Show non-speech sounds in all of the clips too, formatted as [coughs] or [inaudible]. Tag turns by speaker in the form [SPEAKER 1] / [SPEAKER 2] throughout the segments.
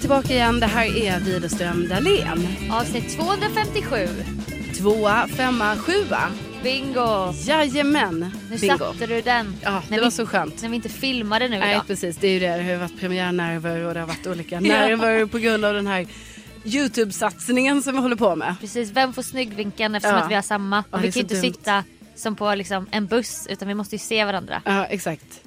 [SPEAKER 1] Tillbaka igen. Det här är Widerström Dahlén.
[SPEAKER 2] Avsnitt 257.
[SPEAKER 1] Tvåa, femma, sjua.
[SPEAKER 2] Bingo!
[SPEAKER 1] Jajamän.
[SPEAKER 2] Nu
[SPEAKER 1] Bingo.
[SPEAKER 2] satte du den.
[SPEAKER 1] Ja, det
[SPEAKER 2] När
[SPEAKER 1] var
[SPEAKER 2] vi,
[SPEAKER 1] så skönt.
[SPEAKER 2] När vi inte filmade nu
[SPEAKER 1] Nej
[SPEAKER 2] idag.
[SPEAKER 1] precis, det är ju det. Det har varit premiärnerver och det har varit olika [laughs] nerver på grund av den här Youtube-satsningen som vi håller på med.
[SPEAKER 2] Precis, vem får snyggvinkeln eftersom
[SPEAKER 1] Ja.
[SPEAKER 2] att vi har samma.
[SPEAKER 1] Ja,
[SPEAKER 2] Och
[SPEAKER 1] det
[SPEAKER 2] vi kan ju inte
[SPEAKER 1] dumt.
[SPEAKER 2] sitta som på liksom en buss utan vi måste ju se varandra.
[SPEAKER 1] Ja, exakt.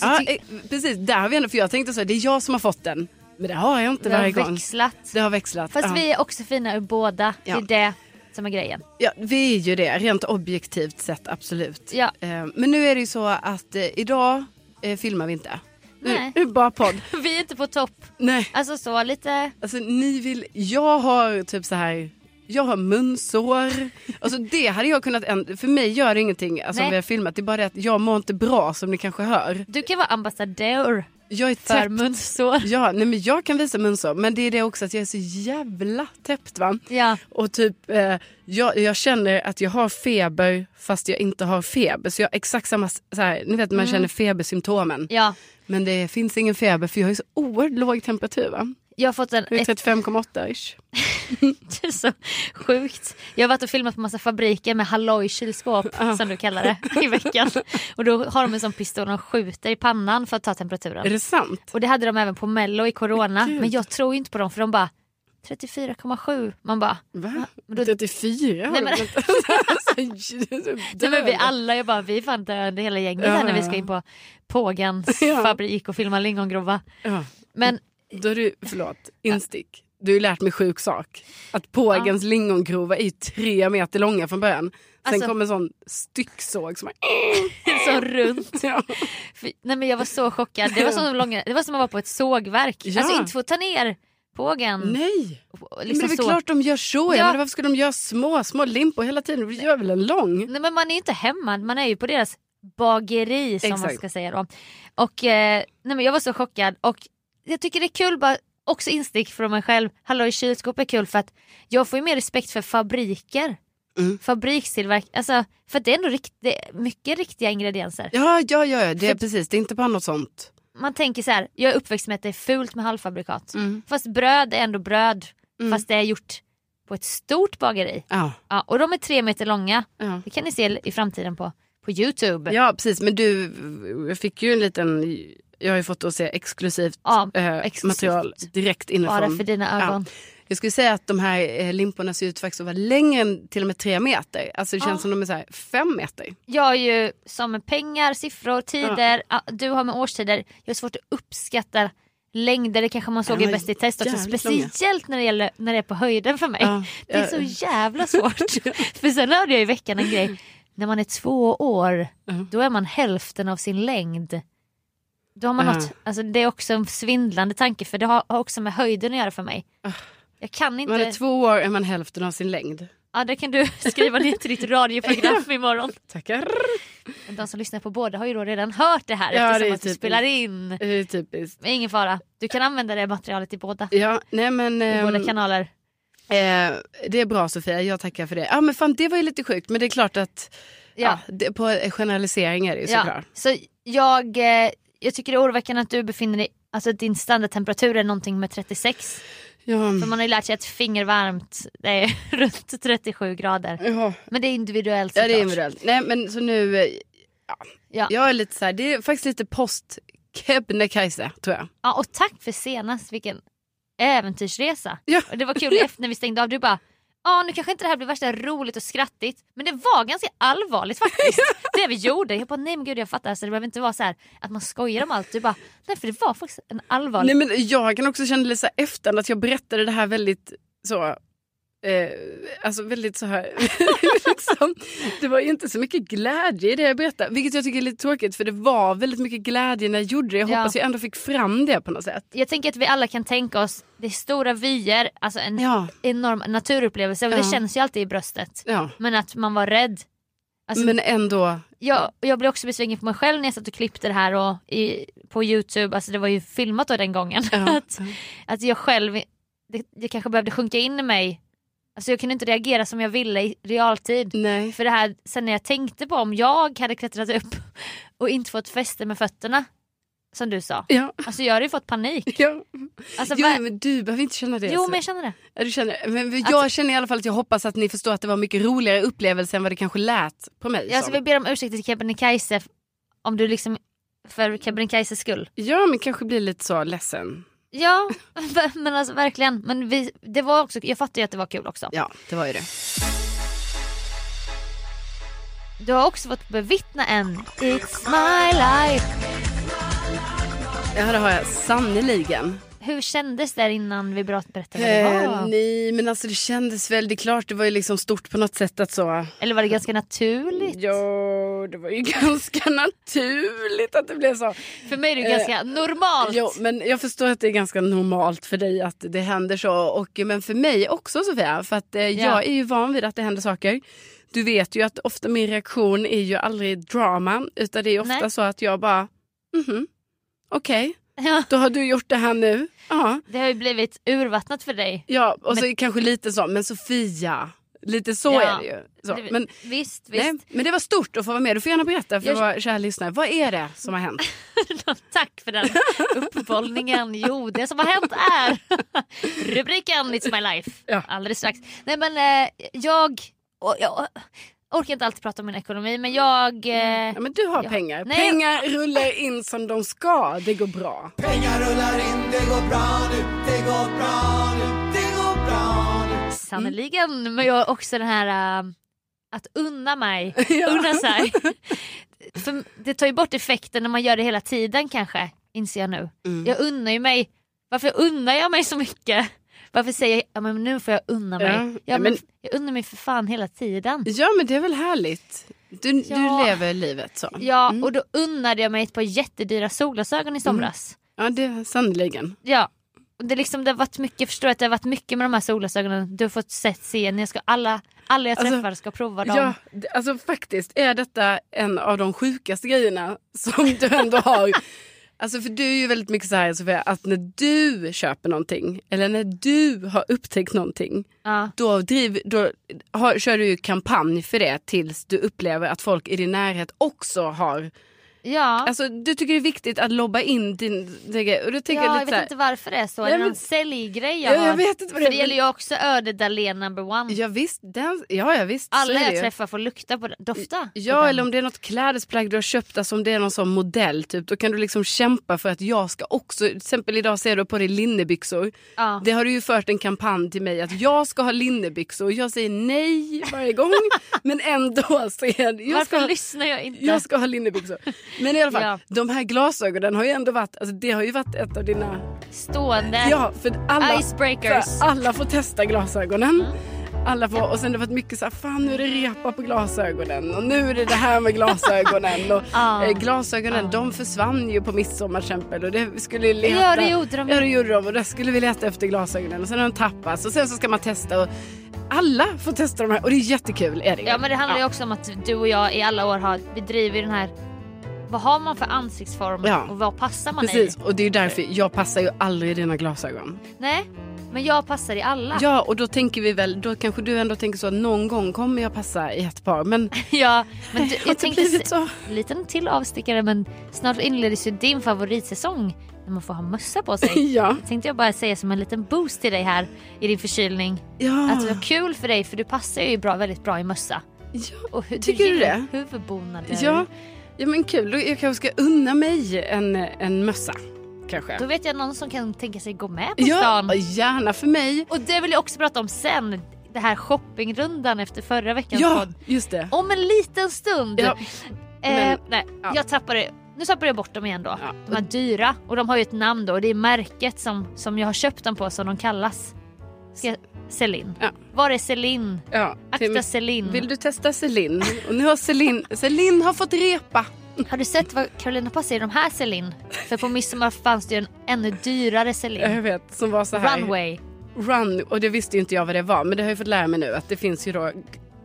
[SPEAKER 1] Ja, eh, precis, där har vi ändå, för jag tänkte så, det är jag som har fått den. Men det har jag inte
[SPEAKER 2] har
[SPEAKER 1] varje gång.
[SPEAKER 2] växlat.
[SPEAKER 1] Det har växlat.
[SPEAKER 2] Fast
[SPEAKER 1] ja.
[SPEAKER 2] vi är också fina ur båda. Det är det som är grejen.
[SPEAKER 1] Ja, vi är ju det, rent objektivt sett absolut.
[SPEAKER 2] Ja.
[SPEAKER 1] Eh, Men nu är det ju så att eh, idag eh, filmar vi inte. Nu,
[SPEAKER 2] Nej.
[SPEAKER 1] nu det bara podd. [laughs]
[SPEAKER 2] Vi är inte på topp.
[SPEAKER 1] Nej,
[SPEAKER 2] Alltså så lite...
[SPEAKER 1] alltså ni vill, jag har typ så här. Jag har munsår. Alltså det hade jag kunnat, för mig gör det ingenting alltså, om vi har filmat. Det är bara det att jag mår inte bra som ni kanske hör.
[SPEAKER 2] Du kan vara ambassadör
[SPEAKER 1] Jag är
[SPEAKER 2] för
[SPEAKER 1] täppt.
[SPEAKER 2] munsår.
[SPEAKER 1] Ja, nej men jag kan visa munsår. Men det är det också att jag är så jävla täppt va.
[SPEAKER 2] Ja.
[SPEAKER 1] Och typ, eh, jag, jag känner att jag har feber fast jag inte har feber. Så jag har exakt samma, så här, ni vet man känner febersymptomen.
[SPEAKER 2] ja.
[SPEAKER 1] Men det finns ingen feber för jag har så oerhört låg temperatur va.
[SPEAKER 2] Jag har fått en...
[SPEAKER 1] Jag är
[SPEAKER 2] Ett,
[SPEAKER 1] 35,8 ish. [laughs]
[SPEAKER 2] det är så sjukt. Jag har varit och filmat på massa fabriker med halloj kylskåp som du kallar det i veckan. Och då har de en sån pistol och skjuter i pannan för att ta temperaturen.
[SPEAKER 1] Är det sant?
[SPEAKER 2] Och det hade de även på mello i corona.
[SPEAKER 1] Gud.
[SPEAKER 2] Men jag tror inte på dem för de bara 34,7. Man bara
[SPEAKER 1] Va?
[SPEAKER 2] Då-
[SPEAKER 1] 34?
[SPEAKER 2] Nej, men-
[SPEAKER 1] men... [laughs]
[SPEAKER 2] Nej, men vi alla, jag bara, vi är fan döende hela gänget
[SPEAKER 1] Ja,
[SPEAKER 2] här när vi ska in på Pågens
[SPEAKER 1] Ja.
[SPEAKER 2] fabrik och filma lingongrova.
[SPEAKER 1] Ja.
[SPEAKER 2] Men
[SPEAKER 1] Då är du, förlåt, instick. Du har lärt mig sjuk sak. Att pågens lingongrova är tre meter långa från början. Sen
[SPEAKER 2] Alltså-
[SPEAKER 1] kommer en sån stycksåg som bara... [laughs]
[SPEAKER 2] så runt. [laughs]
[SPEAKER 1] Ja.
[SPEAKER 2] För- Nej men jag var så chockad. Det var som, långa, det var som att vara på ett sågverk.
[SPEAKER 1] Ja.
[SPEAKER 2] Alltså inte få ta ner pågen.
[SPEAKER 1] Nej!
[SPEAKER 2] Och
[SPEAKER 1] men
[SPEAKER 2] Liksom
[SPEAKER 1] det är väl
[SPEAKER 2] så.
[SPEAKER 1] klart de gör så.
[SPEAKER 2] Ja.
[SPEAKER 1] Ja. Men varför ska de göra små, små limpor hela tiden? Vi gör väl en lång?
[SPEAKER 2] Nej men man är ju inte hemma, man är ju på deras bageri som man
[SPEAKER 1] Exakt.
[SPEAKER 2] ska säga då. Och eh, nej men jag var så chockad och jag tycker det är kul bara också instick från mig själv. Hallå i kylskåp är kul för att jag får ju mer respekt för fabriker.
[SPEAKER 1] Mm.
[SPEAKER 2] Fabrikstillverk, alltså för att det är ändå rikt, det är mycket riktiga ingredienser.
[SPEAKER 1] Ja, ja, ja. Det är
[SPEAKER 2] För-
[SPEAKER 1] precis. Det är inte bara något sånt.
[SPEAKER 2] Man tänker så här, jag är uppväxt med att det är fult med halvfabrikat.
[SPEAKER 1] Mm.
[SPEAKER 2] Fast bröd är ändå bröd.
[SPEAKER 1] Mm.
[SPEAKER 2] Fast det är gjort på ett stort bageri.
[SPEAKER 1] Ja.
[SPEAKER 2] Ja, och de är tre meter långa.
[SPEAKER 1] Ja.
[SPEAKER 2] Det kan ni se i framtiden på, på Youtube.
[SPEAKER 1] ja, precis. Men du fick ju en liten... Jag har ju fått att se exklusivt,
[SPEAKER 2] Ja,
[SPEAKER 1] eh,
[SPEAKER 2] exklusivt.
[SPEAKER 1] material direkt inifrån.
[SPEAKER 2] Bara för dina ögon.
[SPEAKER 1] Jag skulle säga att de här eh, limporna ser ut faktiskt att vara längre än till och med tre meter. Alltså det känns
[SPEAKER 2] Ja.
[SPEAKER 1] som de är så här fem meter.
[SPEAKER 2] Jag är ju som pengar, siffror, tider. ja, Du har med årstider. Jag har svårt att uppskatta längder. Det kanske man såg
[SPEAKER 1] Ja,
[SPEAKER 2] i Bäst i test också.
[SPEAKER 1] långa.
[SPEAKER 2] Speciellt när det, gäller, när det är på höjden för mig.
[SPEAKER 1] Ja,
[SPEAKER 2] Det är
[SPEAKER 1] ja.
[SPEAKER 2] så jävla svårt. [laughs] för sen hörde jag i veckan en grej. När man är två år,
[SPEAKER 1] Ja.
[SPEAKER 2] då är man hälften av sin längd. Då har man
[SPEAKER 1] Ja.
[SPEAKER 2] något, alltså det är också en svindlande tanke för det har, har också med höjden att göra för mig. Jag kan inte...
[SPEAKER 1] Man är två år är man hälften av sin längd.
[SPEAKER 2] Ja det kan du [laughs] skriva ner till ditt radioprogram [laughs] imorgon.
[SPEAKER 1] Tackar.
[SPEAKER 2] De som lyssnar på båda har ju då redan hört det här
[SPEAKER 1] Ja, det
[SPEAKER 2] eftersom
[SPEAKER 1] är
[SPEAKER 2] att du
[SPEAKER 1] typiskt.
[SPEAKER 2] spelar in.
[SPEAKER 1] Det är typiskt.
[SPEAKER 2] Men ingen fara, du kan använda det materialet i båda,
[SPEAKER 1] Ja, nej men...
[SPEAKER 2] i
[SPEAKER 1] ehm,
[SPEAKER 2] båda kanaler.
[SPEAKER 1] eh, det är bra Sofia, jag tackar för det. Ja men fan det var ju lite sjukt men det är klart att ja.
[SPEAKER 2] Ja.
[SPEAKER 1] det, på generalisering är det ju såklart.
[SPEAKER 2] Så jag, eh, jag tycker det är oroväckande att du befinner dig, alltså din standardtemperatur är någonting med 36.
[SPEAKER 1] Ja.
[SPEAKER 2] För man har ju lärt sig att fingervarmt det är [laughs] runt 37 grader.
[SPEAKER 1] Ja.
[SPEAKER 2] Men det är individuellt
[SPEAKER 1] ja
[SPEAKER 2] såklart.
[SPEAKER 1] det är individuellt. Nej men så nu, eh,
[SPEAKER 2] Ja.
[SPEAKER 1] jag är lite så här, det är faktiskt lite post Kebnekaise tror jag.
[SPEAKER 2] Ja, och tack för senast, vilken äventyrsresa.
[SPEAKER 1] Ja.
[SPEAKER 2] Och det var kul [laughs] efter när vi stängde av, du bara Ja nu kanske inte det här blir värsta roligt och skrattigt men det var ganska allvarligt faktiskt. [laughs] det vi gjorde. Jag bara nej men gud jag fattar så det behöver inte vara så här att man skojar om allt. Du bara nej för det var faktiskt en allvarlig.
[SPEAKER 1] Nej men jag kan också känna lite så här efter att jag berättade det här väldigt så Eh, alltså väldigt så här, [laughs] liksom, det var ju inte så mycket glädje i det jag berättade. Vilket jag tycker är lite tråkigt för det var väldigt mycket glädje när jag gjorde det. Jag
[SPEAKER 2] Ja.
[SPEAKER 1] hoppas jag ändå fick fram det på något sätt.
[SPEAKER 2] Jag tänker att vi alla kan tänka oss, det är stora vyer, alltså en
[SPEAKER 1] Ja,
[SPEAKER 2] enorm naturupplevelse och det
[SPEAKER 1] Ja.
[SPEAKER 2] känns ju alltid i bröstet.
[SPEAKER 1] ja.
[SPEAKER 2] Men att man var rädd. Alltså,
[SPEAKER 1] men ändå.
[SPEAKER 2] jag, jag blev också besviken på mig själv när jag satt och klippte det här och i, på Youtube, alltså det var ju filmat då den gången.
[SPEAKER 1] Ja. [laughs]
[SPEAKER 2] att, att jag själv, det, det kanske behövde sjunka in i mig. Alltså jag kunde inte reagera som jag ville i realtid.
[SPEAKER 1] Nej.
[SPEAKER 2] För det här, sen när jag tänkte på om jag hade klättrat upp [laughs] och inte fått fäste med fötterna, som du sa.
[SPEAKER 1] Ja.
[SPEAKER 2] Alltså jag hade ju fått panik. [laughs]
[SPEAKER 1] Ja.
[SPEAKER 2] Alltså,
[SPEAKER 1] Jo, men du behöver inte känna det.
[SPEAKER 2] jo
[SPEAKER 1] så.
[SPEAKER 2] men jag känner det.
[SPEAKER 1] Ja, du känner, men jag känner i alla fall att jag hoppas att ni förstår att det var mycket roligare upplevelse än vad det kanske lät på mig.
[SPEAKER 2] Jag alltså,
[SPEAKER 1] som.
[SPEAKER 2] vill be om ursäkt till Kebnekaise om du liksom, för Kebnekaises skull.
[SPEAKER 1] Ja men kanske blir lite så ledsen.
[SPEAKER 2] Ja, [laughs] men alltså verkligen. Men vi, det var också, jag fattar ju att det var kul också.
[SPEAKER 1] Ja det var ju det.
[SPEAKER 2] Du har också fått bevittna en It's my life.
[SPEAKER 1] Ja det har jag sannerligen.
[SPEAKER 2] Hur kändes det innan vi berätt- berättade vad det
[SPEAKER 1] Eh,
[SPEAKER 2] var?
[SPEAKER 1] nej men alltså det kändes väl, det är klart det var ju liksom stort på något sätt att så.
[SPEAKER 2] Eller var det ganska naturligt?
[SPEAKER 1] Ja det var ju [laughs] ganska naturligt att det blev så.
[SPEAKER 2] För mig är det
[SPEAKER 1] Eh,
[SPEAKER 2] ganska normalt.
[SPEAKER 1] Jo, men jag förstår att det är ganska normalt för dig att det händer så. Och, men för mig också Sofia, för att eh, jag är ju van vid att det händer saker. Du vet ju att ofta min reaktion är ju aldrig drama, utan det är ofta
[SPEAKER 2] Nej.
[SPEAKER 1] så att jag bara, mhm, okej,
[SPEAKER 2] Ja,
[SPEAKER 1] då har du gjort det här nu. Ja,
[SPEAKER 2] det har ju blivit urvattnat för dig.
[SPEAKER 1] ja och så kanske lite så, men Sofia, lite så
[SPEAKER 2] Ja,
[SPEAKER 1] är det ju. Så. Men,
[SPEAKER 2] visst, visst.
[SPEAKER 1] nej, men det var stort att få vara med, du får gärna berätta för
[SPEAKER 2] Jag-
[SPEAKER 1] våra kära lyssnare, vad är det som har hänt? [laughs]
[SPEAKER 2] Tack för den uppbollningen. Jo, det som har hänt är [laughs] rubriken It's my life.
[SPEAKER 1] Ja.
[SPEAKER 2] Alldeles strax. Nej men eh, jag, och, jag orkar inte alltid prata om min ekonomi men jag... Eh,
[SPEAKER 1] Ja, men du har
[SPEAKER 2] Ja.
[SPEAKER 1] pengar.
[SPEAKER 2] Nej.
[SPEAKER 1] Pengar rullar in som de ska. Det går bra.
[SPEAKER 3] Pengar rullar in, det går bra nu, det går bra nu, det går bra nu.
[SPEAKER 2] Sannerligen. Men jag har också den här äh, att unna mig. [laughs]
[SPEAKER 1] Ja.
[SPEAKER 2] Unna sig. För det tar ju bort effekten när man gör det hela tiden kanske. Inser jag nu.
[SPEAKER 1] Mm.
[SPEAKER 2] Jag unnar ju mig. Varför unnar jag mig så mycket? Varför säger jag ja, men nu får jag unna mig?
[SPEAKER 1] Ja,
[SPEAKER 2] Ja, men, Jag unnar mig för fan hela tiden.
[SPEAKER 1] Ja men det är väl härligt. Du,
[SPEAKER 2] Ja.
[SPEAKER 1] du lever livet så.
[SPEAKER 2] Ja och då unnade jag mig ett par jättedyra solglasögon i somras.
[SPEAKER 1] Ja det är sannerligen.
[SPEAKER 2] Ja. Det, liksom, det har varit mycket, jag förstår att det har varit mycket med de här solglasögonen. Du har fått sett se, jag ska, alla, alla jag
[SPEAKER 1] Alltså,
[SPEAKER 2] träffar ska prova dem.
[SPEAKER 1] Ja, alltså faktiskt är detta en av de sjukaste grejerna som du ändå har. [laughs] Alltså för du är ju väldigt mycket så här Sofia, att när du köper någonting eller när du har upptäckt någonting
[SPEAKER 2] Ja.
[SPEAKER 1] då, driv, då har, kör du ju kampanj för det tills du upplever att folk i din närhet också har
[SPEAKER 2] Ja.
[SPEAKER 1] Alltså du tycker det är viktigt att lobba in din, din. Och då tänker
[SPEAKER 2] ja,
[SPEAKER 1] jag
[SPEAKER 2] jag
[SPEAKER 1] lite
[SPEAKER 2] vet
[SPEAKER 1] så här,
[SPEAKER 2] inte varför det är så. Är det någon säljgrej jag
[SPEAKER 1] Ja, jag
[SPEAKER 2] har?
[SPEAKER 1] vet inte vad det
[SPEAKER 2] För det gäller ju också Öde Dahlén number one.
[SPEAKER 1] Ja visst, den, ja, ja visst.
[SPEAKER 2] Alla jag träffar får lukta på den, dofta.
[SPEAKER 1] Ja
[SPEAKER 2] den.
[SPEAKER 1] eller om det är något klädesplagg du har köpt, alltså om det är någon sån modell typ, då kan du liksom kämpa för att jag ska också, till exempel idag ser du på dig linnebyxor.
[SPEAKER 2] ja.
[SPEAKER 1] Det har du ju fört en kampanj till mig att jag ska ha linnebyxor. Jag säger nej varje gång [laughs] men ändå det, jag
[SPEAKER 2] Varför
[SPEAKER 1] ska, ha-
[SPEAKER 2] lyssnar jag inte?
[SPEAKER 1] jag ska ha linnebyxor. Men i alla fall,
[SPEAKER 2] Ja.
[SPEAKER 1] de här glasögonen har ju ändå varit, alltså det har ju varit ett av dina
[SPEAKER 2] Stående
[SPEAKER 1] Ja, för alla,
[SPEAKER 2] icebreakers.
[SPEAKER 1] för alla får testa glasögonen.
[SPEAKER 2] Mm.
[SPEAKER 1] Alla får, och sen har det varit mycket så här, fan nu är det repa på glasögonen och nu är det det här med glasögonen. Och, [laughs]
[SPEAKER 2] Ja.
[SPEAKER 1] eh, glasögonen de försvann ju på midsommar till exempel och det skulle leta.
[SPEAKER 2] Ja, det gjorde de.
[SPEAKER 1] Ja det gjorde de och där skulle vi leta efter glasögonen och sen har de tappats och sen så ska man testa och alla får testa de här och det är jättekul är det.
[SPEAKER 2] Ja men det handlar ju också om att du och jag i alla år har, ju den här, vad har man för ansiktsform
[SPEAKER 1] Ja.
[SPEAKER 2] och vad passar man
[SPEAKER 1] Precis
[SPEAKER 2] i?
[SPEAKER 1] och det är därför jag passar ju aldrig i dina glasögon.
[SPEAKER 2] Nej, men jag passar i alla.
[SPEAKER 1] Ja och då tänker vi väl, då kanske du ändå tänker så att någon gång kommer jag passa i ett par men [laughs]
[SPEAKER 2] Ja, men du, [laughs] jag tänkte
[SPEAKER 1] så.
[SPEAKER 2] liten till avstickare men snart inleds ju din favoritsäsong när man får ha mössa på sig. [laughs]
[SPEAKER 1] Ja.
[SPEAKER 2] Tänkte jag bara säga som en liten boost till dig här i din förkylning.
[SPEAKER 1] Ja.
[SPEAKER 2] Att det var kul för dig för du passar ju bra, väldigt bra i mössa.
[SPEAKER 1] ja.
[SPEAKER 2] Och hu-
[SPEAKER 1] Tycker du
[SPEAKER 2] gillar
[SPEAKER 1] det?
[SPEAKER 2] Huvudbonader.
[SPEAKER 1] Ja, ja men kul. Jag kanske ska unna mig en, en mössa. Kanske.
[SPEAKER 2] Då vet jag någon som kan tänka sig gå med på
[SPEAKER 1] Ja,
[SPEAKER 2] stan.
[SPEAKER 1] gärna för mig.
[SPEAKER 2] Och det vill jag också prata om sen. Det här shoppingrundan efter förra veckans
[SPEAKER 1] Ja,
[SPEAKER 2] podd.
[SPEAKER 1] just det.
[SPEAKER 2] Om en liten stund.
[SPEAKER 1] Ja,
[SPEAKER 2] eh,
[SPEAKER 1] men-
[SPEAKER 2] nej,
[SPEAKER 1] ja.
[SPEAKER 2] jag tappade, nu tappade jag bort dem igen då.
[SPEAKER 1] Ja.
[SPEAKER 2] De är dyra och de har ju ett namn då och det är märket som, som jag har köpt dem på som de kallas. Ska jag, Celine.
[SPEAKER 1] Ja.
[SPEAKER 2] Var är Celine?
[SPEAKER 1] Ja,
[SPEAKER 2] Akta Celine.
[SPEAKER 1] Vill du testa Celine? Och nu har Celine, Celine har fått repa.
[SPEAKER 2] Har du sett vad Carolina passar i de här Celine? För på midsommar fanns det ju en ännu dyrare Celine.
[SPEAKER 1] Jag vet, som var så här.
[SPEAKER 2] Runway.
[SPEAKER 1] Run, och det visste ju inte jag vad det var. Men det har jag fått lära mig nu att det finns ju då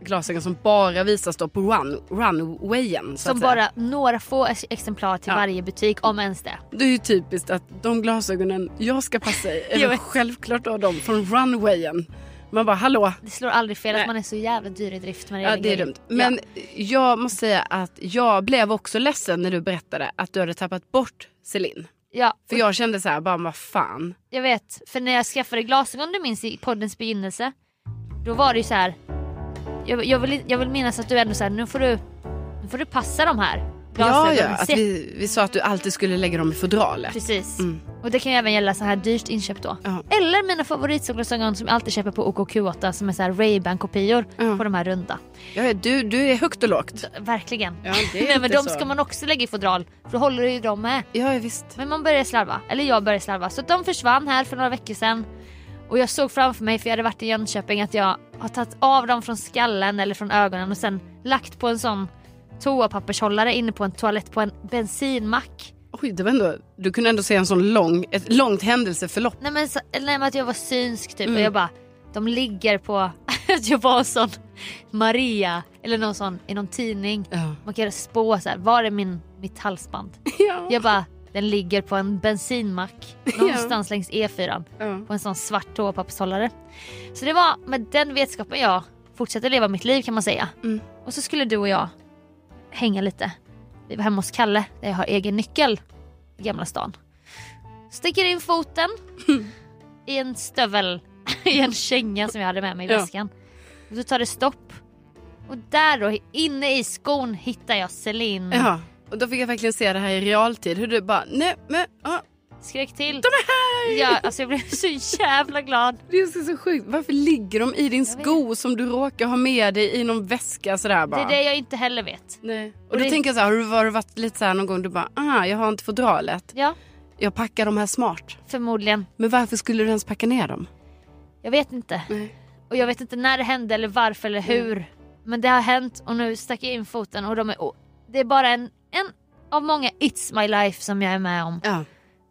[SPEAKER 1] glasögon som bara visas då på run, runwayen.
[SPEAKER 2] Som bara några få ex- exemplar till
[SPEAKER 1] Ja.
[SPEAKER 2] varje butik om ens det.
[SPEAKER 1] Det är ju typiskt att de glasögonen jag ska passa i är [laughs] självklart då de från runwayen. Man bara hallå,
[SPEAKER 2] Det slår aldrig fel
[SPEAKER 1] Nej.
[SPEAKER 2] att man är så jävla dyr i drift med
[SPEAKER 1] ja det är dumt. Men jag måste säga att jag blev också ledsen när du berättade att du hade tappat bort Celine.
[SPEAKER 2] Ja,
[SPEAKER 1] För jag kände så här, bara vad fan.
[SPEAKER 2] jag vet. För när jag skaffade glasögon du minns i poddens begynnelse. Då var det ju så här. Jag, jag, vill, jag vill minnas att du ändå här, nu får du, nu får du passa de här
[SPEAKER 1] Ja, ja, att vi, vi sa att du alltid skulle lägga dem i fodralet.
[SPEAKER 2] Precis.
[SPEAKER 1] Mm.
[SPEAKER 2] Och det kan ju även gälla så här dyrt inköp då.
[SPEAKER 1] Ja.
[SPEAKER 2] Eller mina favoritsolglasögon som jag alltid köper på OKQ8 som är så här Ray-Ban kopior
[SPEAKER 1] Ja.
[SPEAKER 2] på de här runda.
[SPEAKER 1] Ja, du, du är högt och lågt.
[SPEAKER 2] Verkligen.
[SPEAKER 1] Ja, [laughs]
[SPEAKER 2] Nej, men de
[SPEAKER 1] så.
[SPEAKER 2] ska man också lägga i fodral för då håller ju de med.
[SPEAKER 1] Ja, visst.
[SPEAKER 2] Men man började slarva, eller jag började slarva. Så de försvann här för några veckor sedan. Och jag såg framför mig, för jag hade varit i Jönköping, att jag har tagit av dem från skallen eller från ögonen och sen lagt på en sån toapappershållare inne på en toalett på en bensinmack.
[SPEAKER 1] Oj, det var ändå, du kunde ändå se en sån lång, ett långt händelseförlopp.
[SPEAKER 2] Nej men, så, nej, men att jag var synsk typ
[SPEAKER 1] Mm.
[SPEAKER 2] och jag bara, de ligger på, [laughs] att jag var en sån Maria eller någon sån i någon tidning.
[SPEAKER 1] Ja.
[SPEAKER 2] Man kan spå så här, var är min, mitt halsband? [laughs]
[SPEAKER 1] Ja.
[SPEAKER 2] Jag bara, den ligger på en bensinmack [laughs] någonstans längs E4
[SPEAKER 1] Ja.
[SPEAKER 2] på en sån svart toapappershållare. Så det var med den vetskapen jag fortsatte leva mitt liv kan man säga.
[SPEAKER 1] Mm.
[SPEAKER 2] Och så skulle du och jag hänga lite. Vi var hemma hos Kalle där jag har egen nyckel i Gamla stan. Sticker in foten [laughs] i en stövel, [laughs] i en känga som jag hade med mig i väskan. Och så tar det stopp. Och där då, inne i skon hittar jag Celine.
[SPEAKER 1] ja. Och då fick jag verkligen se det här i realtid. Hur du bara, nej men, ja.
[SPEAKER 2] Skrek till.
[SPEAKER 1] De är här!
[SPEAKER 2] Ja, alltså jag blev [laughs] så jävla glad.
[SPEAKER 1] Det är så, så sjukt. Varför ligger de i din sko som du råkar ha med dig i någon väska sådär
[SPEAKER 2] Det
[SPEAKER 1] bara?
[SPEAKER 2] är det jag inte heller vet.
[SPEAKER 1] Nej. Och,
[SPEAKER 2] Och
[SPEAKER 1] då
[SPEAKER 2] det-
[SPEAKER 1] tänker jag så här, har du varit, varit lite så här någon gång du bara, ah jag har inte fodralet.
[SPEAKER 2] Ja,
[SPEAKER 1] Jag packar de här smart.
[SPEAKER 2] förmodligen.
[SPEAKER 1] Men varför skulle du ens packa ner dem?
[SPEAKER 2] Jag vet inte.
[SPEAKER 1] Nej.
[SPEAKER 2] Och jag vet inte när det hände eller varför eller hur. Men det har hänt och nu stack jag in foten och de är, och det är bara en, en av många It's My Life som jag är med om.
[SPEAKER 1] Ja.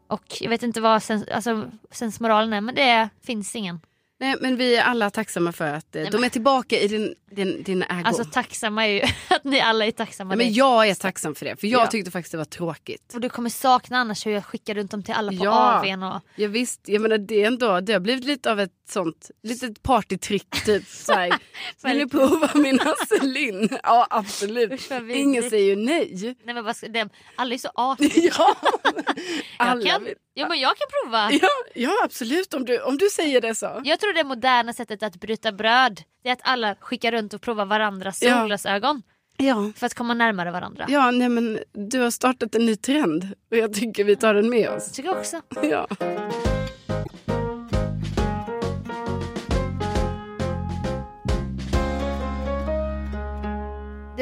[SPEAKER 2] Och jag vet inte vad sens, alltså, sensmoralen är men det finns ingen.
[SPEAKER 1] Nej men vi är alla tacksamma för att eh, de
[SPEAKER 2] men-
[SPEAKER 1] är tillbaka i din, din, din ägo.
[SPEAKER 2] Alltså tacksamma är ju [laughs] att ni alla är tacksamma.
[SPEAKER 1] Nej, men jag är tacksam för det för jag
[SPEAKER 2] Ja.
[SPEAKER 1] tyckte faktiskt det var tråkigt.
[SPEAKER 2] Och du kommer sakna annars hur jag skickar runt dem till alla på
[SPEAKER 1] Ja.
[SPEAKER 2] AWn och
[SPEAKER 1] Ja, visst, jag menar det ändå, det har blivit lite av ett sånt litet partytrick typ. [laughs] Vill ni prova mina [laughs] Celine? Ja absolut.
[SPEAKER 2] Usch.
[SPEAKER 1] Ingen säger ju nej.
[SPEAKER 2] Nej men vad ska, det, alla är så artiga. [laughs]
[SPEAKER 1] Ja,
[SPEAKER 2] Jag
[SPEAKER 1] alla
[SPEAKER 2] kan,
[SPEAKER 1] vill.
[SPEAKER 2] ja men jag kan prova.
[SPEAKER 1] Ja, ja absolut om du, om du säger det så.
[SPEAKER 2] Jag tror det moderna sättet att bryta bröd det är att alla skickar runt och provar varandras
[SPEAKER 1] Ja.
[SPEAKER 2] solglasögon
[SPEAKER 1] Ja.
[SPEAKER 2] för att komma närmare varandra.
[SPEAKER 1] Ja, nej men du har startat en ny trend och jag tycker vi tar den med oss.
[SPEAKER 2] Tycker jag också.
[SPEAKER 1] Ja.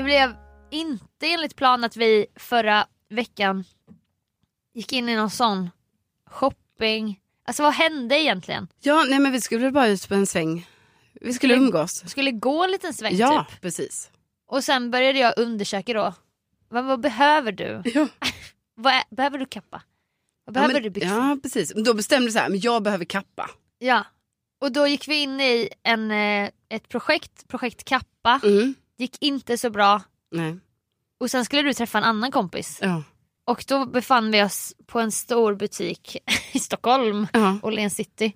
[SPEAKER 2] Det blev inte enligt plan att vi förra veckan gick in i någon sån shopping. Alltså vad hände egentligen?
[SPEAKER 1] ja, nej men vi skulle bara ut på en sväng. Vi skulle
[SPEAKER 2] Skulle-
[SPEAKER 1] umgås.
[SPEAKER 2] Skulle gå en liten sväng
[SPEAKER 1] Ja,
[SPEAKER 2] typ.
[SPEAKER 1] precis.
[SPEAKER 2] Och sen började jag undersöka då. Vad, vad behöver du? [laughs]
[SPEAKER 1] Ja. [laughs]
[SPEAKER 2] Vad är, behöver du kappa? Vad
[SPEAKER 1] Ja,
[SPEAKER 2] behöver
[SPEAKER 1] men,
[SPEAKER 2] du byxor?
[SPEAKER 1] ja, precis. Då bestämde du så här, men jag behöver kappa.
[SPEAKER 2] Ja. Och då gick vi in i en, eh, ett projekt, projekt Kappa.
[SPEAKER 1] Mm.
[SPEAKER 2] Gick inte så bra.
[SPEAKER 1] Nej.
[SPEAKER 2] Och sen skulle du träffa en annan kompis.
[SPEAKER 1] Ja.
[SPEAKER 2] Och då befann vi oss på en stor butik [laughs] i Stockholm,
[SPEAKER 1] ja.
[SPEAKER 2] Åhléns city.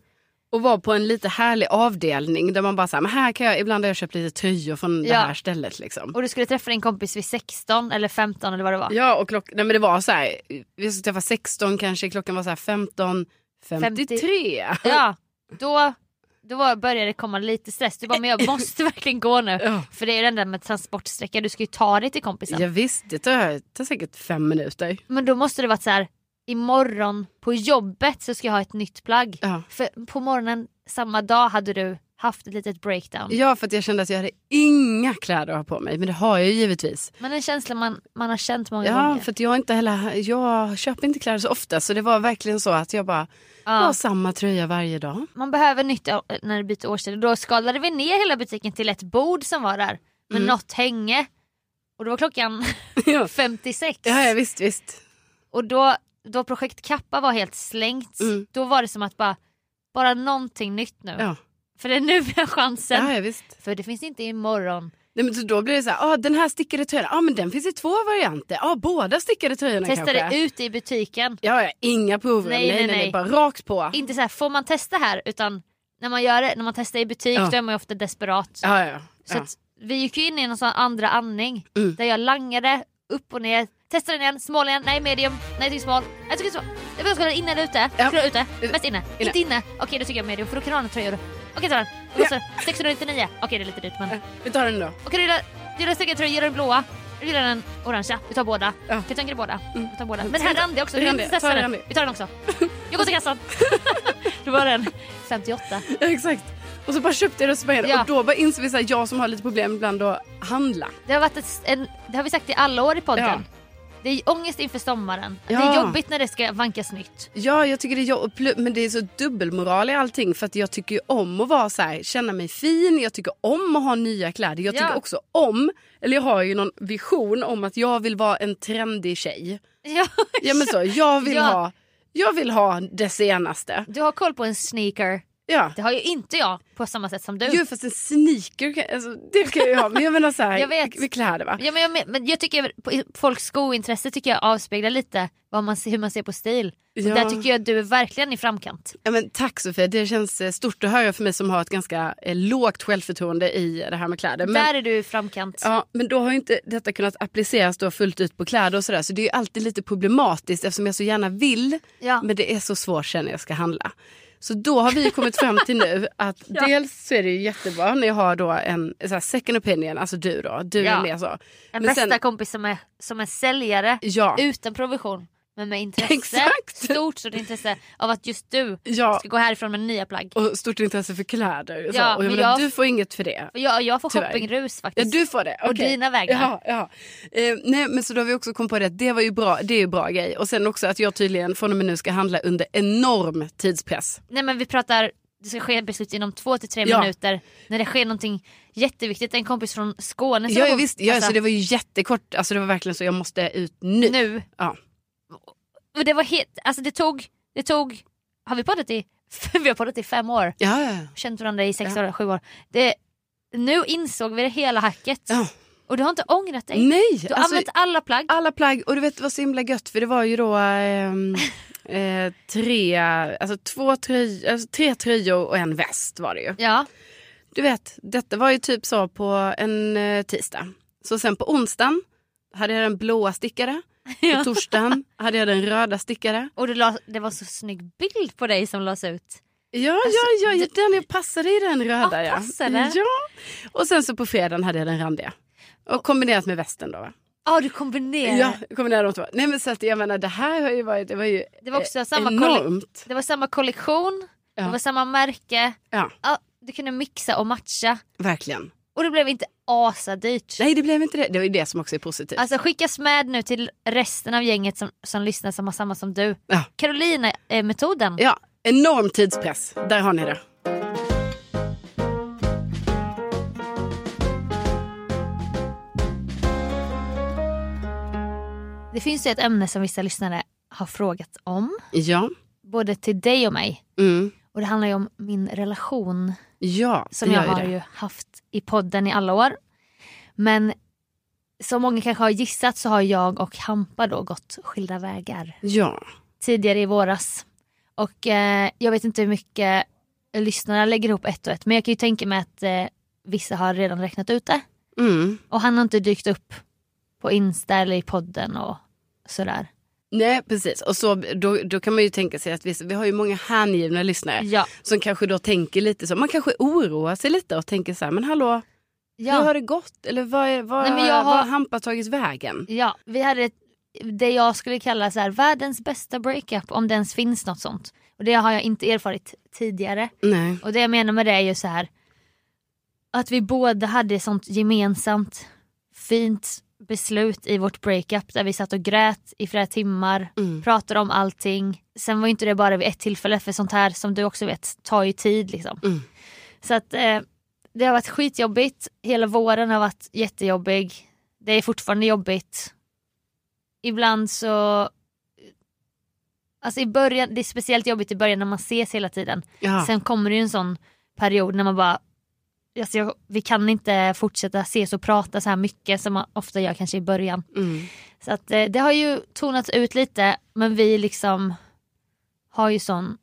[SPEAKER 1] Och var på en lite härlig avdelning där man bara så här, men här kan jag, ibland har jag köpt lite tröjor från det
[SPEAKER 2] Ja.
[SPEAKER 1] här stället liksom.
[SPEAKER 2] Och du skulle träffa din kompis vid 16 eller 15 eller vad det var.
[SPEAKER 1] Ja och klock, nej men det var så här, vi skulle träffa 16 kanske, klockan var så här 15, 53.
[SPEAKER 2] Ja, då, då var, började det komma lite stress. Du bara, men jag [laughs] måste verkligen gå nu. För det är ju den där med transportsträcka, du ska ju ta dig till kompisen.
[SPEAKER 1] Ja, visst, det tar, det tar säkert fem minuter.
[SPEAKER 2] Men då måste det varit så här. imorgon på jobbet så ska jag ha ett nytt plagg.
[SPEAKER 1] Ja.
[SPEAKER 2] För på morgonen samma dag hade du haft ett litet breakdown.
[SPEAKER 1] Ja, för att jag kände att jag hade inga kläder att ha på mig. Men det har jag ju givetvis.
[SPEAKER 2] Men en känsla man, man har känt många
[SPEAKER 1] Ja,
[SPEAKER 2] gånger.
[SPEAKER 1] för att jag inte heller, jag köper inte kläder så ofta. Så det var verkligen så att jag bara
[SPEAKER 2] Ja.
[SPEAKER 1] har samma tröja varje dag.
[SPEAKER 2] Man behöver nytt när det byter årstid. Då skalade vi ner hela butiken till ett bord som var där med
[SPEAKER 1] Mm.
[SPEAKER 2] något hänge. Och då var klockan [laughs]
[SPEAKER 1] Ja.
[SPEAKER 2] 56.
[SPEAKER 1] Ja, ja visst, visst.
[SPEAKER 2] Och då, då projekt Kappa var helt slängt,
[SPEAKER 1] Mm.
[SPEAKER 2] då var det som att bara, bara någonting nytt nu.
[SPEAKER 1] Ja,
[SPEAKER 2] För det är nu vi har chansen.
[SPEAKER 1] ja, ja visst.
[SPEAKER 2] För det finns inte imorgon.
[SPEAKER 1] Nej, men så då blir det så här, ah, den här stickade tröjan, ah, men den finns i två varianter. Ah, båda stickade tröjorna
[SPEAKER 2] Testa
[SPEAKER 1] kanske.
[SPEAKER 2] det ute i butiken.
[SPEAKER 1] Ja, ja, inga prover.
[SPEAKER 2] Nej,
[SPEAKER 1] Nej, nej,
[SPEAKER 2] nej,
[SPEAKER 1] nej, bara rakt på.
[SPEAKER 2] Inte så här, får man testa här? Utan när man gör det, när man testar i butik
[SPEAKER 1] Ja.
[SPEAKER 2] då är man ju ofta desperat.
[SPEAKER 1] Ja, ja.
[SPEAKER 2] Så att vi gick ju in i en sån andra andning
[SPEAKER 1] Mm.
[SPEAKER 2] där jag langade upp och ner. Testade den igen, small igen, nej medium, nej tycker small. Jag tycker small. Jag ha inne eller ute?
[SPEAKER 1] Ja.
[SPEAKER 2] Ute? Mest inne.
[SPEAKER 1] Inne.
[SPEAKER 2] Inte inne. Okej då tycker jag medium för då kan du ha en tröja. Okej ta den.
[SPEAKER 1] Ja.
[SPEAKER 2] så 699. Okej det är lite dyrt men.
[SPEAKER 1] Vi tar den då.
[SPEAKER 2] Okej du gillar, du gillar stickade tröjor, den blåa. Du gillar den orangea. Vi tar båda.
[SPEAKER 1] Ja.
[SPEAKER 2] Tänka dig båda?
[SPEAKER 1] Mm.
[SPEAKER 2] Vi tar båda.
[SPEAKER 1] Ska
[SPEAKER 2] Men här
[SPEAKER 1] vi ta-
[SPEAKER 2] randig också.
[SPEAKER 1] det randig. Ta den.
[SPEAKER 2] Vi tar den också. [laughs] Jag går till kassan. [laughs] då var den 58.
[SPEAKER 1] Ja, exakt. Och så bara köpte jag det och
[SPEAKER 2] Ja.
[SPEAKER 1] och då bara insåg vi att jag som har lite problem ibland att handla.
[SPEAKER 2] Det har, varit ett, en, det har vi sagt i alla år i podden.
[SPEAKER 1] Ja.
[SPEAKER 2] Det är ångest inför sommaren. Det
[SPEAKER 1] Ja.
[SPEAKER 2] är jobbigt när det ska vankas nytt.
[SPEAKER 1] Ja, jag tycker det är jobb, men det är så dubbelmoral i allting för att jag tycker om att vara så här, känna mig fin, jag tycker om att ha nya kläder. Jag tycker
[SPEAKER 2] Ja.
[SPEAKER 1] också om, eller jag har ju någon vision om att jag vill vara en trendig tjej.
[SPEAKER 2] Ja,
[SPEAKER 1] Ja men så, jag vill
[SPEAKER 2] Ja.
[SPEAKER 1] ha jag vill ha det senaste.
[SPEAKER 2] Du har koll på en sneaker.
[SPEAKER 1] Ja.
[SPEAKER 2] Det har ju inte jag på samma sätt som du.
[SPEAKER 1] Jo fast en sneaker, alltså, det kan jag ju ha. Men jag menar så här, [laughs]
[SPEAKER 2] Jag vet.
[SPEAKER 1] med kläder va?
[SPEAKER 2] Ja, men jag, men- jag tycker folks skointresse tycker jag avspeglar lite vad man, hur man ser på stil. Och
[SPEAKER 1] Ja.
[SPEAKER 2] Där tycker jag att du är verkligen i framkant.
[SPEAKER 1] Ja, men tack Sofia, det känns eh, stort att höra för mig som har ett ganska eh, lågt självförtroende i det här med kläder. Men,
[SPEAKER 2] Där är du i framkant.
[SPEAKER 1] ja, men då har ju inte detta kunnat appliceras då fullt ut på kläder och sådär. Så det är ju alltid lite problematiskt eftersom jag så gärna vill.
[SPEAKER 2] Ja.
[SPEAKER 1] Men det är så svårt sen när jag ska handla. Så då har vi kommit fram till nu att [laughs]
[SPEAKER 2] Ja.
[SPEAKER 1] dels så är det ju jättebra när jag har då en så second opinion, alltså du då, du
[SPEAKER 2] Ja.
[SPEAKER 1] är mer så.
[SPEAKER 2] En
[SPEAKER 1] Men
[SPEAKER 2] bästa
[SPEAKER 1] sen-
[SPEAKER 2] kompis som är, som är säljare
[SPEAKER 1] Ja,
[SPEAKER 2] utan provision. Men med intresse,
[SPEAKER 1] Exakt.
[SPEAKER 2] stort stort intresse av att just du
[SPEAKER 1] ja.
[SPEAKER 2] ska gå härifrån med nya plagg.
[SPEAKER 1] Och stort intresse för kläder. Så.
[SPEAKER 2] Ja,
[SPEAKER 1] och jag
[SPEAKER 2] men jag-
[SPEAKER 1] Du får inget för det.
[SPEAKER 2] Och jag, jag får
[SPEAKER 1] Tyvärr.
[SPEAKER 2] shoppingrus
[SPEAKER 1] Ja,
[SPEAKER 2] faktiskt.
[SPEAKER 1] du får det.
[SPEAKER 2] Och
[SPEAKER 1] okej.
[SPEAKER 2] dina vägnar.
[SPEAKER 1] Jaha, jaha. Eh, nej, men så då har vi också kommit på det att det var ju bra, det är ju bra grej. Och sen också att jag tydligen från och med nu ska handla under enorm tidspress.
[SPEAKER 2] Nej men vi pratar, det ska ske beslut inom två till tre
[SPEAKER 1] Ja.
[SPEAKER 2] minuter. När det sker någonting jätteviktigt. En kompis från Skåne
[SPEAKER 1] Ja, ja
[SPEAKER 2] kom-
[SPEAKER 1] visst, ja,
[SPEAKER 2] alltså,
[SPEAKER 1] så det var ju jättekort, alltså det var verkligen så jag måste ut nu.
[SPEAKER 2] nu.
[SPEAKER 1] Ja.
[SPEAKER 2] Och det var helt, alltså det tog, det tog, har vi poddat i, [laughs] vi har poddat i fem år.
[SPEAKER 1] Ja, ja,
[SPEAKER 2] Känt varandra i sex
[SPEAKER 1] Ja.
[SPEAKER 2] år, sju år. Det, nu insåg vi det hela hacket.
[SPEAKER 1] ja.
[SPEAKER 2] Och du har inte ångrat dig.
[SPEAKER 1] Nej,
[SPEAKER 2] Du har
[SPEAKER 1] alltså,
[SPEAKER 2] använt alla plagg.
[SPEAKER 1] alla plagg och du vet var så himla gött för det var ju då ehm, [laughs] eh, tre, alltså två tröj, alltså tre tröjor och en väst var det ju.
[SPEAKER 2] Ja.
[SPEAKER 1] Du vet, detta var ju typ så på en eh, tisdag. Så sen på onsdagen hade jag den blåa stickare. På torsdagen hade jag den röda stickare.
[SPEAKER 2] Och la, det var så snygg bild på dig som lades ut.
[SPEAKER 1] Ja, ja, ja, ja, den jag passade i den röda.
[SPEAKER 2] Ja,
[SPEAKER 1] Ja,
[SPEAKER 2] passade.
[SPEAKER 1] ja. Och sen så på fredagen hade jag den randiga. Och kombinerat med västen då va?
[SPEAKER 2] Ja du kombinerade.
[SPEAKER 1] Ja, kombinerade de två. Nej men så att jag menar det här har ju varit, det var ju
[SPEAKER 2] Det var också
[SPEAKER 1] eh,
[SPEAKER 2] samma
[SPEAKER 1] enormt.
[SPEAKER 2] Det var samma kollektion,
[SPEAKER 1] Ja.
[SPEAKER 2] det var samma märke.
[SPEAKER 1] Ja,
[SPEAKER 2] Ja, du kunde mixa och matcha.
[SPEAKER 1] verkligen.
[SPEAKER 2] Och det blev inte asadyrt.
[SPEAKER 1] Nej det blev inte det, det var ju det som också är positivt.
[SPEAKER 2] Alltså skickas med nu till resten av gänget som, som lyssnar som har samma som du.
[SPEAKER 1] Ja.
[SPEAKER 2] Carolina-metoden.
[SPEAKER 1] Ja, enorm tidspress. Där har ni det.
[SPEAKER 2] Det finns ju ett ämne som vissa lyssnare har frågat om.
[SPEAKER 1] Ja.
[SPEAKER 2] Både till dig och mig.
[SPEAKER 1] Mm.
[SPEAKER 2] Och det handlar ju om min relation
[SPEAKER 1] Ja,
[SPEAKER 2] som jag har
[SPEAKER 1] det.
[SPEAKER 2] ju haft i podden i alla år. Men som många kanske har gissat så har jag och Hampa då gått skilda vägar.
[SPEAKER 1] Ja.
[SPEAKER 2] tidigare i våras. Och eh, jag vet inte hur mycket lyssnarna lägger ihop ett och ett men jag kan ju tänka mig att eh, vissa har redan räknat ut det.
[SPEAKER 1] Mm.
[SPEAKER 2] Och han har inte dykt upp på Insta eller i podden och sådär.
[SPEAKER 1] Nej precis och så, då, då kan man ju tänka sig att vi, vi har ju många hängivna lyssnare
[SPEAKER 2] Ja,
[SPEAKER 1] som kanske då tänker lite så, man kanske oroar sig lite och tänker så här, men hallå, hur
[SPEAKER 2] ja,
[SPEAKER 1] har det gått? Eller vad, är, vad,
[SPEAKER 2] Nej, men jag
[SPEAKER 1] vad
[SPEAKER 2] har-
[SPEAKER 1] har Hampa tagit vägen?
[SPEAKER 2] ja. Vi hade ett, det jag skulle kalla så här, världens bästa breakup om det ens finns något sånt. Och det har jag inte erfarit tidigare.
[SPEAKER 1] Nej.
[SPEAKER 2] Och det jag menar med det är ju så här att vi båda hade sånt gemensamt fint beslut i vårt breakup där vi satt och grät i flera timmar,
[SPEAKER 1] Mm.
[SPEAKER 2] pratade om allting. Sen var inte det bara vid ett tillfälle för sånt här som du också vet tar ju tid liksom.
[SPEAKER 1] Mm.
[SPEAKER 2] Så att eh, det har varit skitjobbigt, hela våren har varit jättejobbig. Det är fortfarande jobbigt. Ibland så Alltså i början, det är speciellt jobbigt i början när man ses hela tiden.
[SPEAKER 1] Ja.
[SPEAKER 2] Sen kommer det ju en sån period när man bara alltså jag, vi kan inte fortsätta ses och prata så här mycket som man ofta gör kanske i början.
[SPEAKER 1] Mm.
[SPEAKER 2] Så att eh, det har ju tonats ut lite men vi liksom har ju sån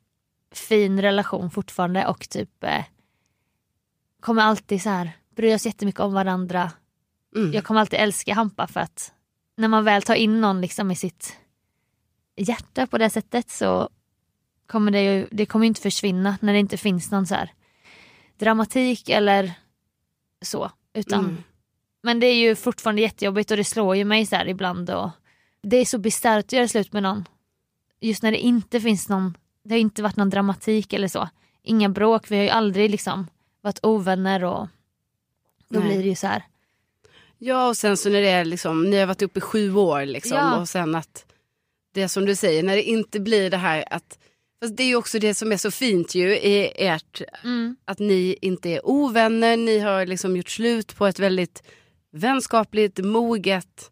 [SPEAKER 2] fin relation fortfarande och typ eh, kommer alltid så här bry oss jättemycket om varandra.
[SPEAKER 1] Mm.
[SPEAKER 2] Jag kommer alltid älska Hampa för att när man väl tar in någon liksom i sitt hjärta på det sättet så kommer det ju det kommer inte försvinna när det inte finns någon så här dramatik eller så. Utan,
[SPEAKER 1] Mm.
[SPEAKER 2] Men det är ju fortfarande jättejobbigt och det slår ju mig så här ibland. Och det är så bisarrt att göra slut med någon. Just när det inte finns någon, det har inte varit någon dramatik eller så. Inga bråk, vi har ju aldrig liksom varit ovänner och då
[SPEAKER 1] Nej.
[SPEAKER 2] blir det ju så här.
[SPEAKER 1] Ja och sen så när det är liksom, ni har varit uppe i sju år liksom
[SPEAKER 2] Ja.
[SPEAKER 1] och sen att det som du säger, när det inte blir det här att, fast det är ju också det som är så fint ju i ert,
[SPEAKER 2] Mm.
[SPEAKER 1] att ni inte är ovänner, ni har liksom gjort slut på ett väldigt vänskapligt, moget,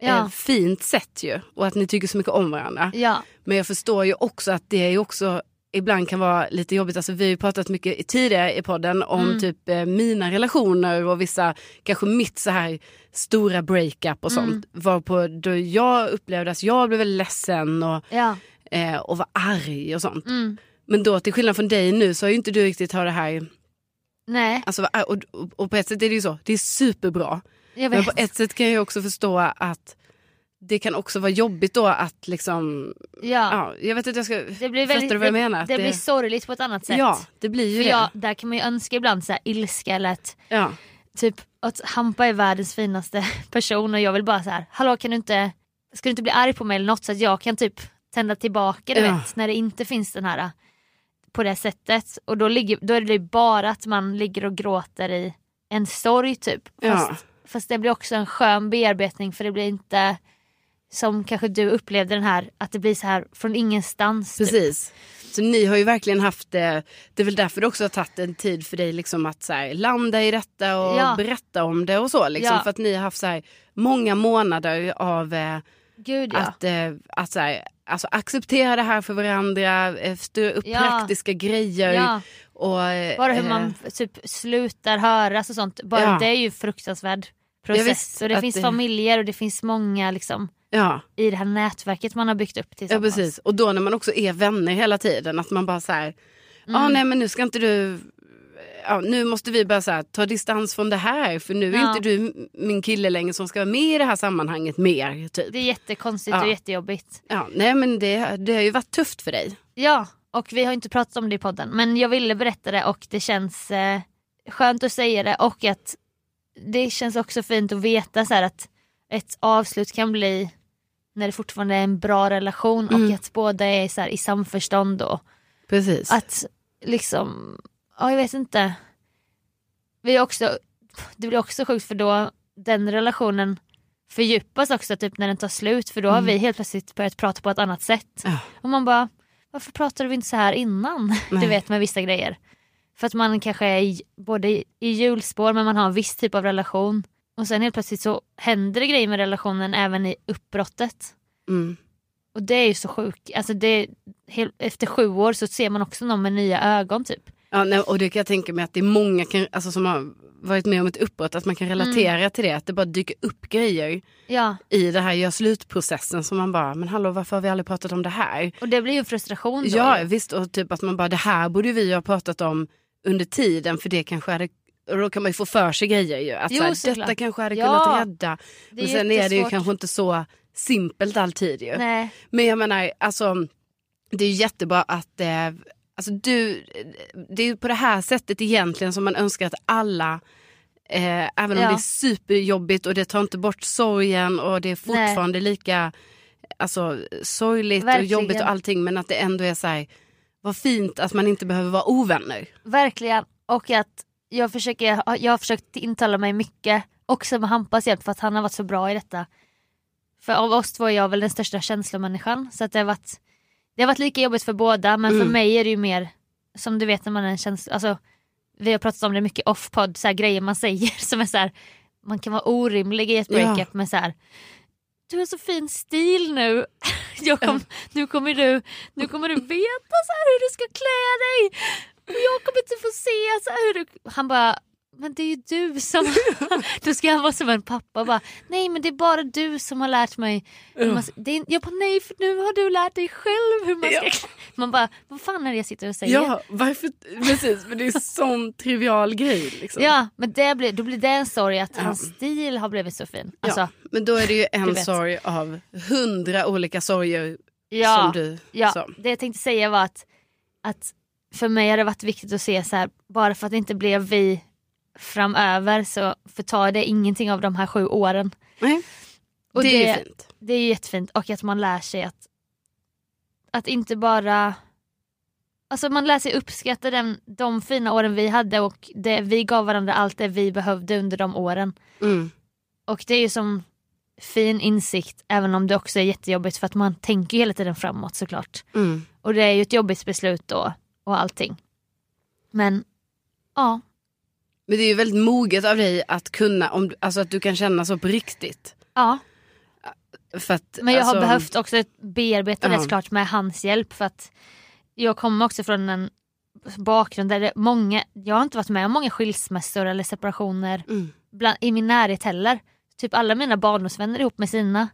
[SPEAKER 2] Ja.
[SPEAKER 1] eh, fint sätt ju och att ni tycker så mycket om varandra.
[SPEAKER 2] Ja,
[SPEAKER 1] Men jag förstår ju också att det är ju också ibland kan vara lite jobbigt. Alltså, vi har ju pratat mycket tidigare i podden om
[SPEAKER 2] Mm.
[SPEAKER 1] typ eh, mina relationer och vissa, kanske mitt så här stora breakup och sånt. Varpå då jag upplevde att jag blev väldigt ledsen och,
[SPEAKER 2] ja.
[SPEAKER 1] Eh, och var arg och sånt.
[SPEAKER 2] Mm.
[SPEAKER 1] Men då till skillnad från dig nu så har ju inte du riktigt har det här,
[SPEAKER 2] Nej,
[SPEAKER 1] alltså, och, och, och på ett sätt är det ju så, det är superbra. Men på ett sätt kan jag också förstå att det kan också vara jobbigt då att liksom,
[SPEAKER 2] ja.
[SPEAKER 1] ja, jag vet inte jag ska,
[SPEAKER 2] Det blir väldigt,
[SPEAKER 1] fattar du vad jag
[SPEAKER 2] det,
[SPEAKER 1] menar? Att
[SPEAKER 2] Det, blir sorgligt på ett annat sätt.
[SPEAKER 1] Ja, det blir ju
[SPEAKER 2] För
[SPEAKER 1] det.
[SPEAKER 2] jag, där kan man ju önska ibland så här ilska eller att
[SPEAKER 1] Ja.
[SPEAKER 2] typ att Hampa är världens finaste [laughs] person och jag vill bara så här, hallå kan du inte, ska du inte bli arg på mig eller något så att jag kan typ tända tillbaka du
[SPEAKER 1] Ja.
[SPEAKER 2] vet när det inte finns den här på det sättet och då, ligger, då är det bara att man ligger och gråter i en sorg typ. Fast,
[SPEAKER 1] Ja.
[SPEAKER 2] fast det blir också en skön bearbetning för det blir inte som kanske du upplevde den här att det blir så här från ingenstans. Typ.
[SPEAKER 1] Precis. Så ni har ju verkligen haft det, det är väl därför det också har tagit en tid för dig liksom att så här, landa i detta och
[SPEAKER 2] Ja.
[SPEAKER 1] berätta om det och så. Liksom,
[SPEAKER 2] Ja.
[SPEAKER 1] För att ni har haft så här, många månader av eh,
[SPEAKER 2] Gud ja.
[SPEAKER 1] att, eh, att så här, alltså, acceptera det här för varandra, styra upp
[SPEAKER 2] Ja.
[SPEAKER 1] praktiska grejer.
[SPEAKER 2] ja.
[SPEAKER 1] Och, eh,
[SPEAKER 2] Bara hur
[SPEAKER 1] eh,
[SPEAKER 2] man typ slutar höras och sånt. Bara
[SPEAKER 1] Ja.
[SPEAKER 2] det är ju fruktansvärd
[SPEAKER 1] Ja,
[SPEAKER 2] process. och det finns
[SPEAKER 1] det-
[SPEAKER 2] familjer och det finns många liksom,
[SPEAKER 1] Ja,
[SPEAKER 2] i det här nätverket man har byggt upp
[SPEAKER 1] ja,
[SPEAKER 2] tillsammans.
[SPEAKER 1] precis. Och då när man också är vänner hela tiden, att man bara så här,
[SPEAKER 2] Mm.
[SPEAKER 1] ah, nej men nu ska inte du, ja, nu måste vi bara så här, ta distans från det här för nu är
[SPEAKER 2] Ja.
[SPEAKER 1] inte du min kille längre som ska vara med i det här sammanhanget mer. Typ.
[SPEAKER 2] Det är jättekonstigt
[SPEAKER 1] Ja.
[SPEAKER 2] och jättejobbigt.
[SPEAKER 1] Ja, nej men det, det har ju varit tufft för dig.
[SPEAKER 2] Ja, och vi har inte pratat om det i podden men jag ville berätta det och det känns eh, skönt att säga det och att det känns också fint att veta så att ett avslut kan bli när det fortfarande är en bra relation
[SPEAKER 1] Mm.
[SPEAKER 2] och att båda är så i samförstånd och
[SPEAKER 1] Precis.
[SPEAKER 2] att liksom, ja jag vet inte. Vi är också, det blir också sjukt för då den relationen fördjupas också typ när den tar slut för då har vi helt plötsligt börjat prata på ett annat sätt.
[SPEAKER 1] Ja.
[SPEAKER 2] Och man bara, varför pratade vi inte så här innan? [laughs]
[SPEAKER 1] Nej.
[SPEAKER 2] Du vet med vissa grejer. För att man kanske är i, både i, i hjulspår men man har en viss typ av relation. Och sen helt plötsligt så händer det grejer med relationen även i uppbrottet.
[SPEAKER 1] Mm.
[SPEAKER 2] Och det är ju så sjukt. Alltså det, helt, efter sju år så ser man också någon med nya ögon typ.
[SPEAKER 1] Ja, nej, och det kan jag tänka mig att det är många kan, alltså, som har varit med om ett uppbrott, att man kan relatera
[SPEAKER 2] Mm.
[SPEAKER 1] till det. Att det bara dyker upp grejer
[SPEAKER 2] Ja,
[SPEAKER 1] i det här gör slut-processen som man bara, men hallå varför har vi aldrig pratat om det här?
[SPEAKER 2] och det blir ju frustration då.
[SPEAKER 1] Ja visst, och typ att man bara, det här borde vi ha pratat om under tiden för det kanske hade och då kan man ju få för sig grejer ju. Att
[SPEAKER 2] Jo,
[SPEAKER 1] så här,
[SPEAKER 2] såklart.
[SPEAKER 1] detta kanske hade
[SPEAKER 2] Ja,
[SPEAKER 1] kunnat rädda.
[SPEAKER 2] det är
[SPEAKER 1] Men sen är det ju kanske inte så simpelt alltid ju.
[SPEAKER 2] Nej,
[SPEAKER 1] Men jag menar, alltså, det är jättebra att eh, alltså, du, det är på det här sättet egentligen som man önskar att alla Eh, även om
[SPEAKER 2] Ja.
[SPEAKER 1] det är superjobbigt och det tar inte bort sorgen och det är fortfarande lika alltså, sorgligt
[SPEAKER 2] Verkligen.
[SPEAKER 1] och jobbigt och allting men att det ändå är så här, vad fint att man inte behöver vara ovänner.
[SPEAKER 2] verkligen. Och att jag, försöker, jag har försökt intala mig mycket, också med Hampas hjälp för att han har varit så bra i detta. För av oss två är jag väl den största känslomänniskan så att det har varit, det har varit lika jobbigt för båda men för
[SPEAKER 1] Mm.
[SPEAKER 2] mig är det ju mer, som du vet när man är en känsla, alltså vi har pratat om det mycket off-podd, så här grejer man säger [laughs] som är så här, man kan vara orimlig i ett
[SPEAKER 1] Ja.
[SPEAKER 2] breakup men så här, du har så fin stil nu. [laughs] Jag kom, nu, kommer du, nu kommer du veta så hur du ska klä dig. Jag kommer inte få se så här hur du... Han bara, men det är ju du som... [laughs] Då ska han vara som en pappa bara, nej men det är bara du som har lärt mig. hur Man, det är, jag bara, nej för nu har du lärt dig själv hur man ska
[SPEAKER 1] Ja. [laughs]
[SPEAKER 2] Man bara, vad fan är det jag sitter och säger?
[SPEAKER 1] Ja, varför? Precis, men det är en sån trivial grej. Liksom.
[SPEAKER 2] Ja, men det blir, då blir det en sorg att
[SPEAKER 1] Ja.
[SPEAKER 2] hans stil har blivit så fin. Alltså,
[SPEAKER 1] ja, men då är det ju en sorg av hundra olika sorger
[SPEAKER 2] ja,
[SPEAKER 1] som du
[SPEAKER 2] ja,
[SPEAKER 1] sa.
[SPEAKER 2] det jag tänkte säga var att, att för mig har det varit viktigt att se så här, bara för att det inte blev vi framöver så förtar det ingenting av de här sju åren.
[SPEAKER 1] Nej.
[SPEAKER 2] Och
[SPEAKER 1] det, är
[SPEAKER 2] det-
[SPEAKER 1] ju fint.
[SPEAKER 2] Det är jättefint och att man lär sig att, att inte bara Alltså man lär sig uppskatta den, de fina åren vi hade och det, vi gav varandra allt det vi behövde under de åren.
[SPEAKER 1] Mm.
[SPEAKER 2] Och det är ju som fin insikt även om det också är jättejobbigt för att man tänker hela tiden framåt såklart.
[SPEAKER 1] Mm.
[SPEAKER 2] Och det är ju ett jobbigt beslut då och allting. Men ja,
[SPEAKER 1] Men det är ju väldigt moget av dig att kunna, om, alltså att du kan känna så på riktigt.
[SPEAKER 2] ja.
[SPEAKER 1] För att,
[SPEAKER 2] Men jag har
[SPEAKER 1] alltså,
[SPEAKER 2] behövt också bearbeta det såklart med hans hjälp för att jag kommer också från en bakgrund där det många, jag har inte varit med om många skilsmässor eller separationer
[SPEAKER 1] Mm.
[SPEAKER 2] bland, i min närhet heller. Typ alla mina barndomsvänner ihop med sina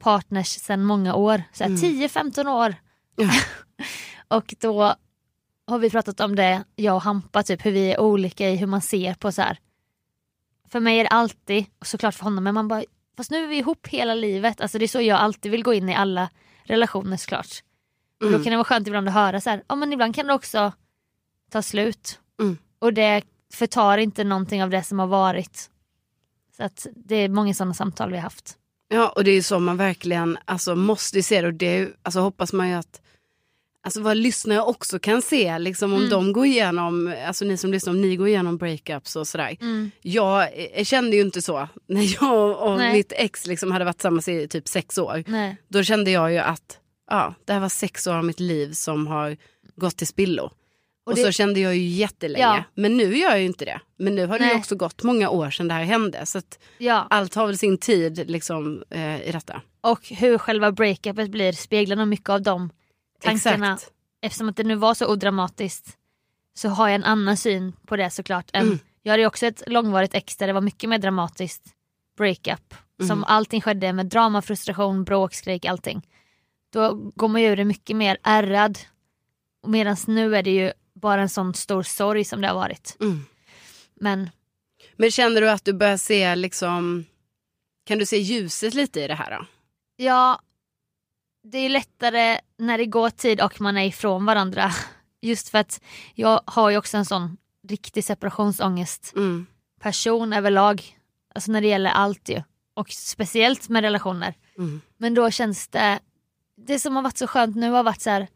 [SPEAKER 2] partners sedan många år, så
[SPEAKER 1] Mm.
[SPEAKER 2] 10-15 år.
[SPEAKER 1] Ja. [laughs]
[SPEAKER 2] och då har vi pratat om det, jag och Hampa, typ hur vi är olika i hur man ser på så här. För mig är det alltid, och såklart för honom, men man bara, fast nu är vi ihop hela livet. Alltså det är så jag alltid vill gå in i alla relationer såklart. Och
[SPEAKER 1] Mm.
[SPEAKER 2] då kan det vara skönt ibland att höra så här, ja men ibland kan det också ta slut.
[SPEAKER 1] Mm.
[SPEAKER 2] Och det förtar inte någonting av det som har varit. Så att det är många sådana samtal vi har haft.
[SPEAKER 1] Ja, och det är ju så man verkligen alltså, måste se det. Och det är, alltså, hoppas man ju att alltså, vad lyssnare också kan se. Liksom, om
[SPEAKER 2] Mm.
[SPEAKER 1] de går igenom, alltså ni som lyssnar, om ni går igenom breakups och sådär. Jag eh, kände ju inte så. När jag och
[SPEAKER 2] Nej.
[SPEAKER 1] mitt ex liksom hade varit tillsammans i typ sex år.
[SPEAKER 2] Nej.
[SPEAKER 1] Då kände jag ju att ja, det här var sex år av mitt liv som har gått till spillo. Och,
[SPEAKER 2] det-
[SPEAKER 1] så kände jag ju jättelänge.
[SPEAKER 2] Ja.
[SPEAKER 1] Men nu gör jag ju inte det. Men nu har det ju också gått många år sedan det här hände. Så
[SPEAKER 2] Ja,
[SPEAKER 1] allt har väl sin tid liksom, eh, i detta.
[SPEAKER 2] och hur själva breakupet blir speglar nog mycket av de tankarna.
[SPEAKER 1] Exakt.
[SPEAKER 2] Eftersom att det nu var så odramatiskt så har jag en annan syn på det såklart. Än,
[SPEAKER 1] Mm.
[SPEAKER 2] Jag hade ju också ett långvarigt ex där det var mycket mer dramatiskt breakup.
[SPEAKER 1] Mm.
[SPEAKER 2] Som allting skedde med drama, frustration, bråk, skrik, allting. Då går man ju ur det mycket mer ärrad. Medan nu är det ju bara en sån stor sorg som det har varit.
[SPEAKER 1] Mm.
[SPEAKER 2] Men
[SPEAKER 1] Men känner du att du börjar se liksom, kan du se ljuset lite i det här då?
[SPEAKER 2] ja, det är lättare när det går tid och man är ifrån varandra. Just för att jag har ju också en sån riktig separationsångest
[SPEAKER 1] Mm.
[SPEAKER 2] person överlag. Alltså när det gäller allt ju. Och speciellt med relationer.
[SPEAKER 1] Mm.
[SPEAKER 2] Men då känns det, det som har varit så skönt nu har varit så här.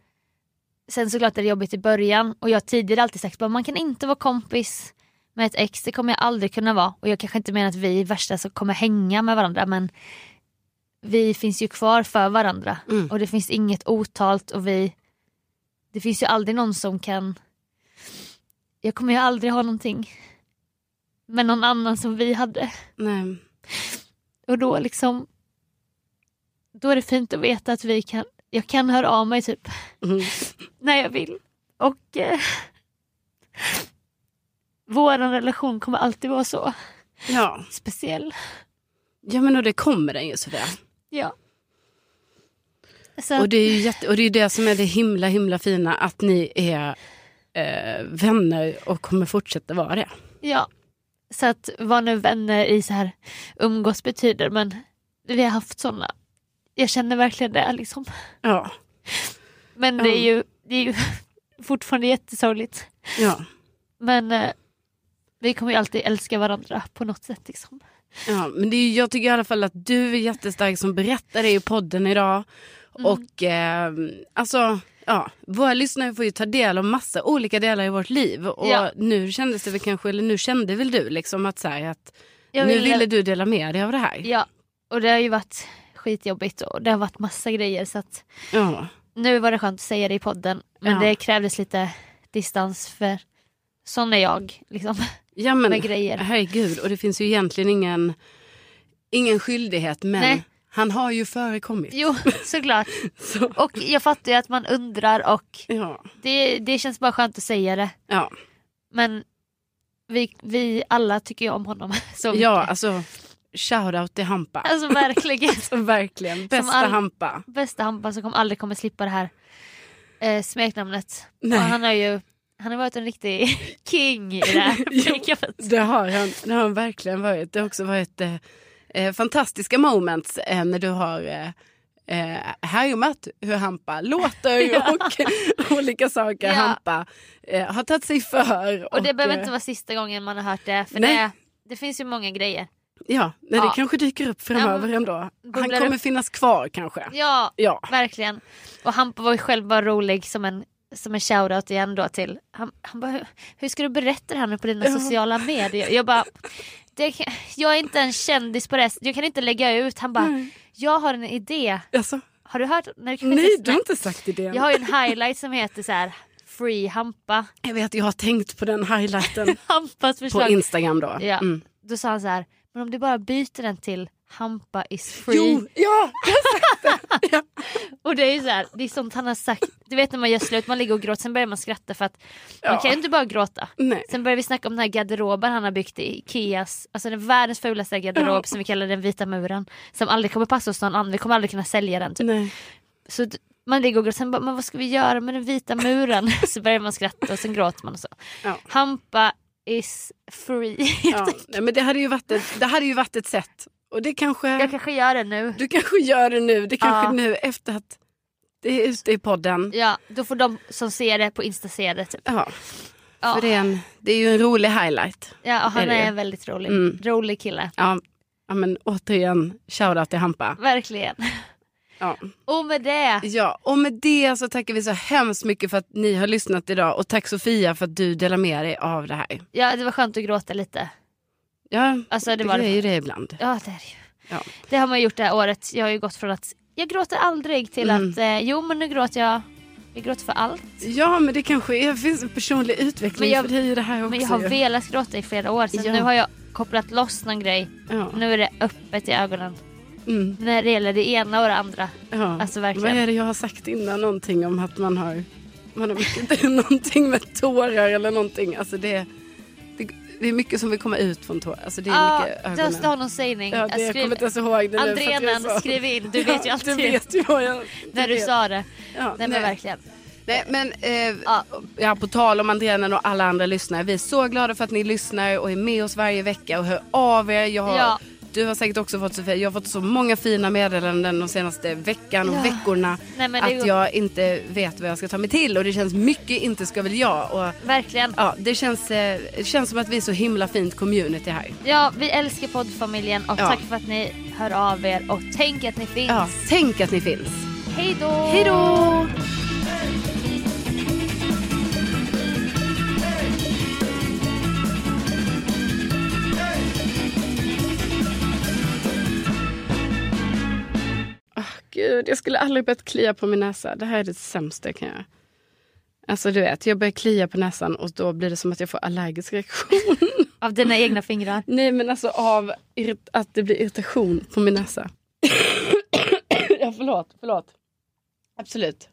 [SPEAKER 2] Sen såklart är det jobbigt i början och jag har tidigare alltid sagt att man kan inte vara kompis med ett ex, det kommer jag aldrig kunna vara. Och jag kanske inte menar att vi i värsta så kommer hänga med varandra men vi finns ju kvar för varandra
[SPEAKER 1] Mm.
[SPEAKER 2] och det finns inget otalt och vi det finns ju aldrig någon som kan jag kommer ju aldrig ha någonting med någon annan som vi hade.
[SPEAKER 1] Nej.
[SPEAKER 2] Och då liksom då är det fint att veta att vi kan, jag kan höra av mig typ
[SPEAKER 1] Mm. [laughs]
[SPEAKER 2] när jag vill. Och eh, vår relation kommer alltid vara så
[SPEAKER 1] Ja.
[SPEAKER 2] speciell.
[SPEAKER 1] ja, men och det kommer den ju Sofia.
[SPEAKER 2] Ja. Så,
[SPEAKER 1] Och det är ju jätte, och det, är det som är det himla himla fina att ni är eh, vänner och kommer fortsätta vara det.
[SPEAKER 2] ja. så att vad nu vänner i så här umgås betyder men vi har haft sådana. Jag känner verkligen det liksom.
[SPEAKER 1] Ja.
[SPEAKER 2] Men det är ju, det är ju [laughs] fortfarande jättesorgligt.
[SPEAKER 1] Ja.
[SPEAKER 2] Men eh, vi kommer ju alltid älska varandra på något sätt. Liksom.
[SPEAKER 1] Ja, men det är, jag tycker i alla fall att du är jättestark som berättar det i podden idag. Och eh, alltså, Ja, våra lyssnare får ju ta del av massa olika delar i vårt liv. Och
[SPEAKER 2] Ja.
[SPEAKER 1] nu kändes det väl kanske, eller nu kände väl du liksom att, så här, att
[SPEAKER 2] Jag
[SPEAKER 1] nu
[SPEAKER 2] ville-
[SPEAKER 1] ville du dela med dig av det här.
[SPEAKER 2] Ja, och det har ju varit skitjobbigt och det har varit massa grejer så att
[SPEAKER 1] Ja.
[SPEAKER 2] nu var det skönt att säga det i podden. Men
[SPEAKER 1] Ja.
[SPEAKER 2] det krävdes lite distans för sån är jag. Liksom.
[SPEAKER 1] Ja men
[SPEAKER 2] Med grejer.
[SPEAKER 1] herregud och det finns ju egentligen ingen, ingen skyldighet men
[SPEAKER 2] Nej.
[SPEAKER 1] han har ju förekommit.
[SPEAKER 2] Jo, såklart. [laughs]
[SPEAKER 1] Så,
[SPEAKER 2] Och jag fattar ju att man undrar och
[SPEAKER 1] ja.
[SPEAKER 2] det, det känns bara skönt att säga det.
[SPEAKER 1] Ja.
[SPEAKER 2] Men vi, vi alla tycker ju om honom [laughs] så mycket.
[SPEAKER 1] ja, alltså shoutout till Hampa.
[SPEAKER 2] Alltså verkligen.
[SPEAKER 1] Alltså, [laughs] verkligen, bästa
[SPEAKER 2] all-
[SPEAKER 1] Hampa.
[SPEAKER 2] Bästa Hampa som kom, aldrig kommer slippa det här eh, smeknamnet. Han har ju han har varit en riktig [laughs] king i det här [laughs]
[SPEAKER 1] Jo. Det har han, det har han verkligen varit. Det har också varit eh, eh, fantastiska moments eh, när du har eh, eh, härmat hur Hampa låter [laughs] och olika saker
[SPEAKER 2] Ja.
[SPEAKER 1] Hampa eh, har tagit sig för.
[SPEAKER 2] Och det behöver
[SPEAKER 1] eh,
[SPEAKER 2] inte vara sista gången man har hört det för det, det finns ju många grejer.
[SPEAKER 1] Ja, nej,
[SPEAKER 2] Ja.
[SPEAKER 1] det kanske dyker upp framöver
[SPEAKER 2] Ja,
[SPEAKER 1] ändå. Han kommer
[SPEAKER 2] upp.
[SPEAKER 1] finnas kvar kanske.
[SPEAKER 2] Ja,
[SPEAKER 1] Ja.
[SPEAKER 2] verkligen. Och Hampa var ju själv bara rolig som en, som en shoutout igen då till, han, han bara, "Hur- ska du berätta det här nu på dina sociala medier? Jag bara, det, jag är inte en kändis på det, jag kan inte lägga ut. Han bara, jag har en idé.
[SPEAKER 1] Alltså,
[SPEAKER 2] Har du hört? Nej, du
[SPEAKER 1] nej,
[SPEAKER 2] inte-
[SPEAKER 1] du har inte sagt idén.
[SPEAKER 2] Jag har ju en highlight som heter så här Free Hampa.
[SPEAKER 1] Jag vet, jag har tänkt på den highlighten [laughs]
[SPEAKER 2] Hampas
[SPEAKER 1] på
[SPEAKER 2] förslag.
[SPEAKER 1] Instagram då.
[SPEAKER 2] Ja.
[SPEAKER 1] Mm.
[SPEAKER 2] Då sa han så här, men om du bara byter den till Hampa is free.
[SPEAKER 1] Jo, [laughs] ja!
[SPEAKER 2] Och det är ju så här, det är sånt han har sagt. Du vet när man gör slut, man ligger och gråter, sen börjar man skratta för att man
[SPEAKER 1] Ja.
[SPEAKER 2] kan ju inte bara gråta.
[SPEAKER 1] Nej.
[SPEAKER 2] Sen börjar vi snacka om den här garderoben han har byggt i Ikeas, alltså den världens fulaste garderob
[SPEAKER 1] Ja.
[SPEAKER 2] som vi kallar den vita muren. Som aldrig kommer passa hos någon annan, vi kommer aldrig kunna sälja den. Typ.
[SPEAKER 1] Nej.
[SPEAKER 2] Så man ligger och gråter, sen bara, men vad ska vi göra med den vita muren? [laughs] så börjar man skratta och sen gråter man och så.
[SPEAKER 1] Ja.
[SPEAKER 2] Hampa is free. [laughs]
[SPEAKER 1] Ja. Nej, men det hade, ju varit ett, det hade ju varit ett sätt. Och det kanske,
[SPEAKER 2] Jag kanske gör det nu.
[SPEAKER 1] du kanske gör det nu. Det kanske
[SPEAKER 2] Ja.
[SPEAKER 1] nu efter att det är ute i podden.
[SPEAKER 2] Ja, då får de som ser det på Insta se det. Typ.
[SPEAKER 1] Ja.
[SPEAKER 2] Ja.
[SPEAKER 1] För det är, en, det är ju en rolig highlight.
[SPEAKER 2] Ja, och han
[SPEAKER 1] Är
[SPEAKER 2] är, väldigt rolig.
[SPEAKER 1] Mm.
[SPEAKER 2] Rolig kille.
[SPEAKER 1] Ja. ja men återigen, shoutout till Hampa.
[SPEAKER 2] Verkligen.
[SPEAKER 1] Ja.
[SPEAKER 2] Och med det.
[SPEAKER 1] ja, och med det så tackar vi så hemskt mycket för att ni har lyssnat idag. Och tack Sofia för att du delar med dig av det här.
[SPEAKER 2] Ja, det var skönt att gråta lite.
[SPEAKER 1] Ja,
[SPEAKER 2] Alltså, det
[SPEAKER 1] det,
[SPEAKER 2] var
[SPEAKER 1] är ju det ibland.
[SPEAKER 2] Ja, det är det ju.
[SPEAKER 1] Ja.
[SPEAKER 2] Det har man gjort det här året. Jag har ju gått från att jag gråter aldrig till
[SPEAKER 1] Mm.
[SPEAKER 2] att eh, jo men nu gråter jag. Jag gråter för allt.
[SPEAKER 1] Ja men det kanske är, finns en personlig utveckling
[SPEAKER 2] Men jag-
[SPEAKER 1] för dig i det här också.
[SPEAKER 2] Men jag har
[SPEAKER 1] ju.
[SPEAKER 2] velat gråta i flera år. Sen
[SPEAKER 1] Ja.
[SPEAKER 2] nu har jag kopplat loss någon grej.
[SPEAKER 1] ja.
[SPEAKER 2] Nu är det öppet i ögonen.
[SPEAKER 1] Mm.
[SPEAKER 2] När det gäller det ena och det andra.
[SPEAKER 1] Ja.
[SPEAKER 2] Alltså, verkligen.
[SPEAKER 1] Vad är det jag har sagt innan? Någonting om att man har, man har mycket, [laughs] någonting med tårar eller någonting. Alltså det, det, är mycket som vill komma ut från tårar. Alltså det är
[SPEAKER 2] Ja,
[SPEAKER 1] mycket ögonen.
[SPEAKER 2] måste ha någon sägning.
[SPEAKER 1] Ja, det, jag
[SPEAKER 2] Skriv-
[SPEAKER 1] ens ihåg det nu. jag
[SPEAKER 2] skriv in. Du [laughs] vet ju
[SPEAKER 1] Ja,
[SPEAKER 2] alltid.
[SPEAKER 1] Du vet ju vad jag...
[SPEAKER 2] När du sa det.
[SPEAKER 1] Ja,
[SPEAKER 2] Nej men verkligen.
[SPEAKER 1] Nej, men eh,
[SPEAKER 2] Ja.
[SPEAKER 1] ja. på tal om Andreanen och alla andra lyssnare. Vi är så glada för att ni lyssnar och är med oss varje vecka och hör av er. Jag har,
[SPEAKER 2] Ja.
[SPEAKER 1] Du har säkert också fått Sofia, jag har fått så många fina meddelanden de senaste veckan och
[SPEAKER 2] Ja.
[SPEAKER 1] veckorna.
[SPEAKER 2] Nej, det
[SPEAKER 1] att jag inte vet vad jag ska ta mig till och det känns mycket inte ska väl jag. Och,
[SPEAKER 2] Verkligen.
[SPEAKER 1] ja, det känns, eh, det känns som att vi är så himla fint community här.
[SPEAKER 2] Ja, vi älskar poddfamiljen och
[SPEAKER 1] Ja.
[SPEAKER 2] tack för att ni hör av er och tänk att ni finns.
[SPEAKER 1] Ja, tänk att ni finns.
[SPEAKER 2] Hej då!
[SPEAKER 1] Hej då! Ah, Gud, jag skulle aldrig börjat klia på min näsa. Det här är det sämsta jag kan göra. Alltså du vet, jag börjar klia på näsan och då blir det som att jag får allergisk reaktion. [laughs]
[SPEAKER 2] Av dina egna fingrar.
[SPEAKER 1] Nej men alltså av att det blir irritation på min näsa. [coughs] ja förlåt, förlåt. Absolut.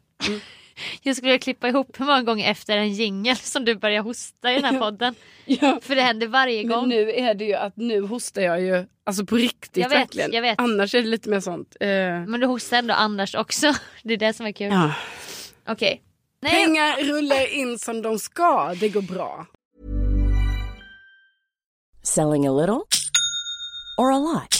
[SPEAKER 2] Jag skulle klippa ihop hur många gånger efter en jingel som du börjar hosta i den här podden.
[SPEAKER 1] Ja.
[SPEAKER 2] För det händer varje
[SPEAKER 1] Men
[SPEAKER 2] gång.
[SPEAKER 1] nu är det ju att nu hostar jag ju alltså på riktigt
[SPEAKER 2] Jag vet,
[SPEAKER 1] verkligen.
[SPEAKER 2] jag vet.
[SPEAKER 1] Annars är det lite mer sånt. Eh,
[SPEAKER 2] Men du hostar ändå annars också. [laughs] Det är det som är kul.
[SPEAKER 1] ja.
[SPEAKER 2] Okej. Nej,
[SPEAKER 1] Pengar rullar in som de ska, det går bra.
[SPEAKER 4] Selling a little or a lot?